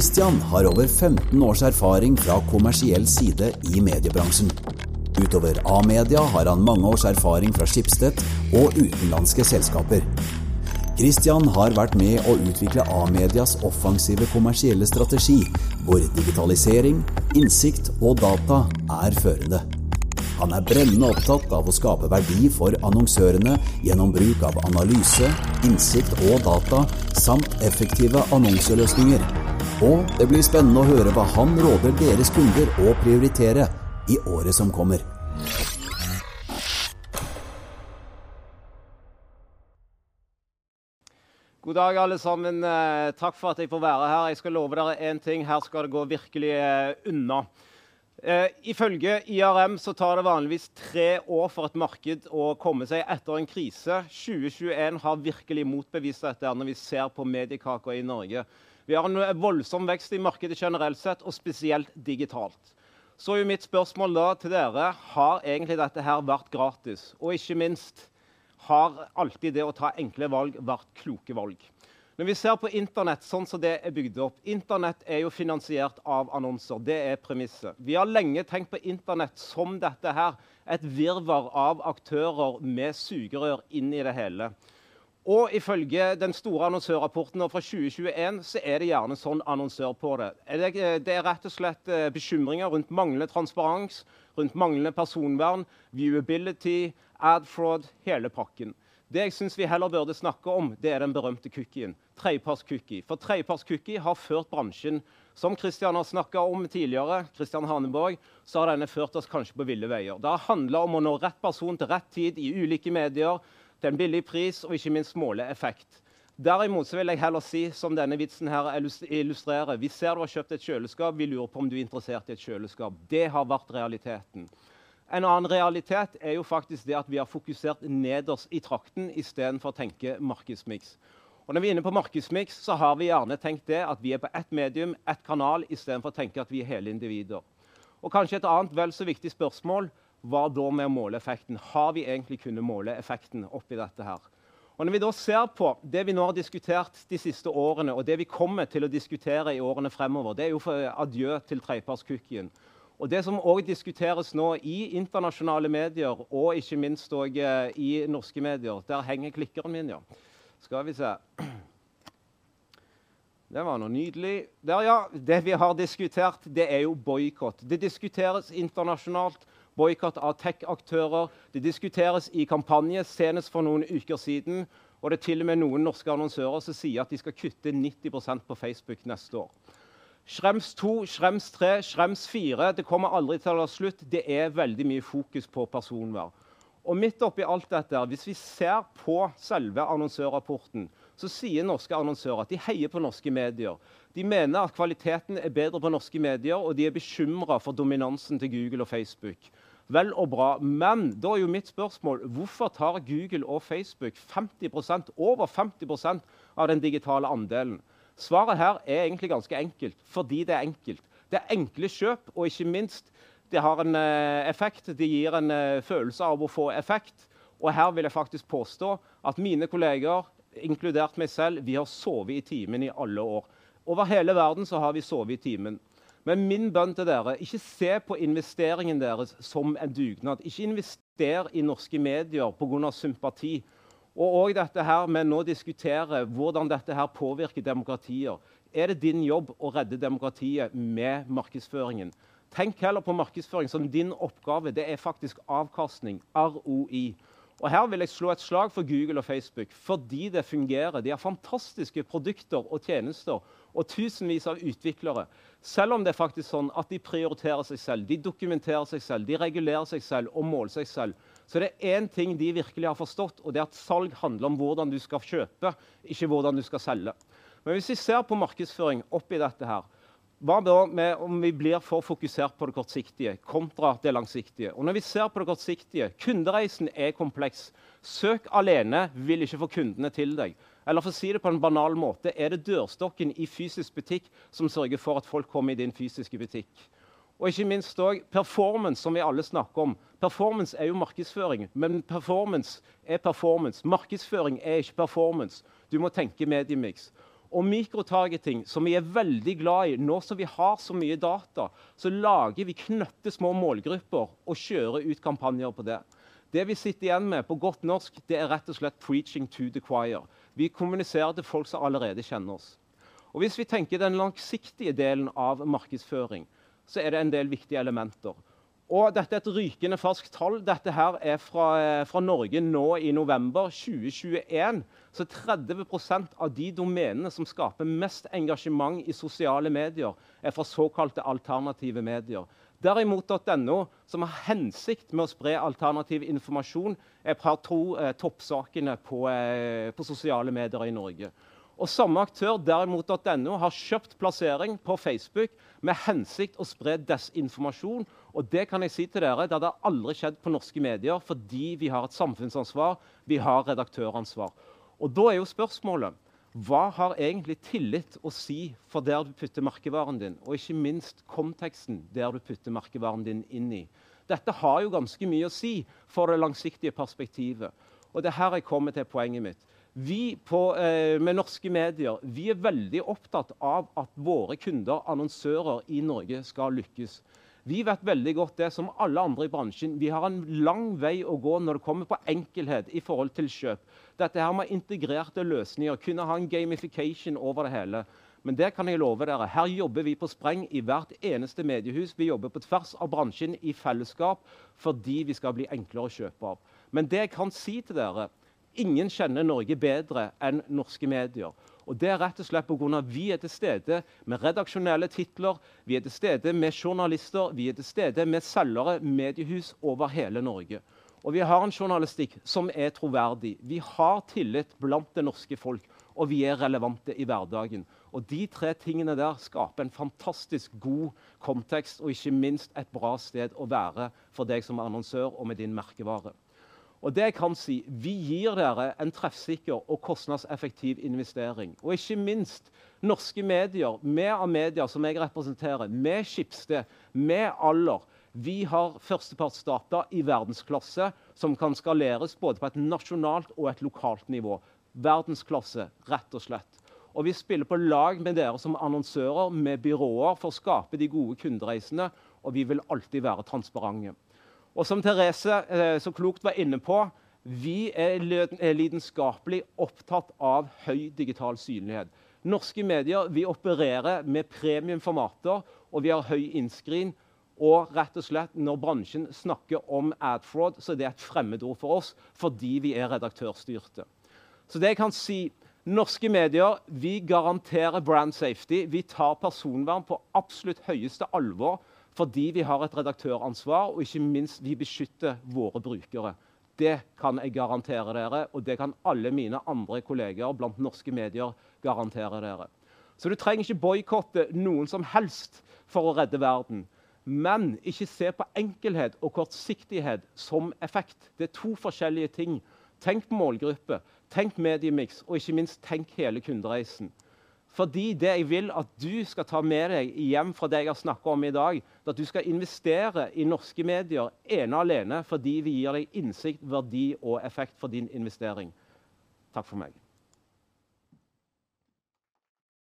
Christian har over 15 års erfaring fra kommersiell side i mediebransjen. Utover A-media har han mange års erfaring fra Schibsted og utenlandske selskaper. Christian har vært med å utvikle A-medias offensive kommersielle strategi, hvor digitalisering, innsikt og data er førende. Han er brennende opptatt av å skape verdi for annonsørene gjennom bruk av analyse, innsikt og data, samt effektive annonseløsninger. Og det blir spennende å høre hva han råder deres kunder å prioritere i året som kommer. God dag, alle sammen. Eh, Takk for at jeg får være her. Jeg skal love dere én ting. Her skal det gå virkelig eh, unna. Eh, ifølge IRM så tar det vanligvis tre år for et marked å komme seg etter en krise. 2021 har virkelig motbevist dette når vi ser på mediekaka i Norge. Vi har en voldsom vekst i markedet generelt sett, og spesielt digitalt. Så er jo mitt spørsmål da til dere har egentlig dette her vært gratis. Og ikke minst har alltid det å ta enkle valg vært kloke valg. Når vi ser på Internett sånn som det er bygd opp Internett er jo finansiert av annonser. Det er premisset. Vi har lenge tenkt på Internett som dette her. Et virvar av aktører med sugerør inn i det hele. Og ifølge den store annonsørrapporten fra 2021 så er det gjerne sånn annonsør på det. Det er rett og slett eh, bekymringer rundt manglende transparens, rundt manglende personvern, viewability, ad fraud, hele pakken. Det jeg synes vi heller burde snakke om, det er den berømte cookien. Tredjeparts-cookie. For tredjeparts-cookie har ført bransjen som Christian har snakka om tidligere, Christian Haneborg, så har denne ført oss kanskje på ville veier. Det har handla om å nå rett person til rett tid i ulike medier, til en billig pris og ikke minst måle effekt. Derimot så vil jeg heller si, som denne vitsen her illustrerer Vi ser du har kjøpt et kjøleskap, vi lurer på om du er interessert i et kjøleskap. Det har vært realiteten. En annen realitet er jo faktisk det at vi har fokusert nederst i trakten istedenfor å tenke markedsmiks. Og når vi er inne på markedsmiks, så har vi gjerne tenkt det at vi er på ett medium, ett kanal, istedenfor å tenke at vi er hele individer. Og kanskje et annet vel så viktig spørsmål hva da med å måle effekten? Har vi egentlig kunnet måle effekten oppi dette her? Og Når vi da ser på det vi nå har diskutert de siste årene, og det vi kommer til å diskutere i årene fremover, det er jo for adjø til tredjepartscookien. Og Det som òg diskuteres nå i internasjonale medier, og ikke minst også i norske medier Der henger klikkeren min, ja. Skal vi se. Det var noe nydelig. Der, ja. Det vi har diskutert, det er jo boikott. Det diskuteres internasjonalt. Boikott av tech-aktører. Det diskuteres i kampanje, senest for noen uker siden. Og det er til og med noen norske annonsører som sier at de skal kutte 90% på Facebook neste år. Schrems 2, Schrems 3, Schrems 4 Det kommer aldri til å ta slutt. Det er veldig mye fokus på personvern. Og midt oppi alt dette, Hvis vi ser på selve annonsørrapporten, så sier norske annonsører at de heier på norske medier. De mener at kvaliteten er bedre på norske medier, og de er bekymra for dominansen til Google og Facebook. Vel og bra, Men da er jo mitt spørsmål hvorfor tar Google og Facebook 50% over 50% av den digitale andelen? Svaret her er egentlig ganske enkelt, fordi det er enkelt. Det er enkle kjøp, og ikke minst det har en uh, effekt. Det gir en uh, følelse av å få effekt. Og her vil jeg faktisk påstå at mine kolleger, inkludert meg selv, vi har sovet i timen i alle år. Over hele verden så har vi sovet i timen. Men min bønn til dere, ikke se på investeringen deres som en dugnad. Ikke invester i norske medier pga. sympati. Og òg dette her med nå diskutere hvordan dette her påvirker demokratier. Er det din jobb å redde demokratiet med markedsføringen? Tenk heller på markedsføring som din oppgave. Det er faktisk avkastning. ROI. Og Her vil jeg slå et slag for Google og Facebook fordi det fungerer. De har fantastiske produkter og tjenester og tusenvis av utviklere. Selv om det er faktisk sånn at de prioriterer seg selv, de dokumenterer seg selv, de regulerer seg selv og måler seg selv. Så det er én ting de virkelig har forstått, og det er at salg handler om hvordan du skal kjøpe, ikke hvordan du skal selge. Men hvis vi ser på markedsføring oppi dette her, hva da med om vi blir for fokusert på det kortsiktige kontra det langsiktige? Og når vi ser på det kortsiktige, Kundereisen er kompleks. Søk alene vil ikke få kundene til deg. Eller for å si det på en banal måte, er det dørstokken i fysisk butikk som sørger for at folk kommer i din fysiske butikk? Og ikke minst òg performance, som vi alle snakker om. Performance er jo markedsføring, men performance er performance. Markedsføring er ikke performance. Du må tenke mediemix. Og mikrotargeting, som vi er veldig glad i, nå som vi har så mye data, så lager vi knøtte små målgrupper og kjører ut kampanjer på det. Det vi sitter igjen med på godt norsk, det er rett og slett 'preaching to the choir'. Vi kommuniserer til folk som allerede kjenner oss. Og Hvis vi tenker den langsiktige delen av markedsføring, så er det en del viktige elementer. Og dette er et rykende ferskt tall. Dette her er fra, eh, fra, Norge nå i november 2021. Så 30% av de domenene som skaper mest engasjement i sosiale medier, er fra såkalte alternative medier. Derimot.no, som har hensikt med å spre alternativ informasjon, er per to eh, toppsakene på, eh, på sosiale medier i Norge. Og Samme aktør derimot.no har kjøpt plassering på Facebook med hensikt å spre desinformasjon. Og det kan jeg si til dere, det hadde aldri skjedd på norske medier fordi vi har et samfunnsansvar, vi har redaktøransvar. Og Da er jo spørsmålet hva har egentlig tillit å si for der du putter merkevaren din, og ikke minst konteksten der du putter merkevaren din inn i. Dette har jo ganske mye å si for det langsiktige perspektivet. Og det er her jeg kommer til poenget mitt. Vi på, eh, med norske medier vi er veldig opptatt av at våre kunder, annonsører i Norge, skal lykkes. Vi vet veldig godt det, som alle andre i bransjen. Vi har en lang vei å gå når det kommer på enkelhet i forhold til kjøp. Dette her med integrerte løsninger, kunne ha en gamification over det hele. Men det kan jeg love dere, her jobber vi på spreng i hvert eneste mediehus. Vi jobber på tvers av bransjen i fellesskap fordi vi skal bli enklere å kjøpe av. Men det jeg kan si til dere, Ingen kjenner Norge bedre enn norske medier. Og Det er rett og slett pga. vi er til stede med redaksjonelle titler, vi er til stede med journalister, vi er til stede med selgere, mediehus over hele Norge. Og vi har en journalistikk som er troverdig. Vi har tillit blant det norske folk, og vi er relevante i hverdagen. Og De tre tingene der skaper en fantastisk god kontekst og ikke minst et bra sted å være for deg som annonsør og med din merkevare. Og det jeg kan si, Vi gir dere en treffsikker og kostnadseffektiv investering. Og ikke minst norske medier, med media som jeg representerer, med Skipsted, med Aller. Vi har førstepartsdata i verdensklasse som kan skaleres både på et nasjonalt og et lokalt nivå. Verdensklasse, rett og slett. Og vi spiller på lag med dere som annonsører, med byråer, for å skape de gode kundereisene. Og vi vil alltid være transparente. Og som Therese eh, så klokt var inne på, vi er lidenskapelig opptatt av høy digital synlighet. Norske medier vi opererer med premiumformater, og vi har høy innskrin. Og rett og slett, når bransjen snakker om adfraud, så er det et fremmedord for oss fordi vi er redaktørstyrte. Så det jeg kan si, Norske medier vi garanterer brand safety. Vi tar personvern på absolutt høyeste alvor fordi vi har et redaktøransvar, og ikke minst vi beskytter våre brukere. Det kan jeg garantere dere, og det kan alle mine andre kolleger blant norske medier garantere dere. Så du trenger ikke boikotte noen som helst for å redde verden. Men ikke se på enkelhet og kortsiktighet som effekt. Det er to forskjellige ting. Tenk målgruppe, tenk mediemiks, og ikke minst tenk hele kundereisen. Fordi det jeg vil at du skal ta med deg hjem fra det jeg har snakka om i dag, er at du skal investere i norske medier ene og alene fordi vi gir deg innsikt, verdi og effekt for din investering. Takk for meg.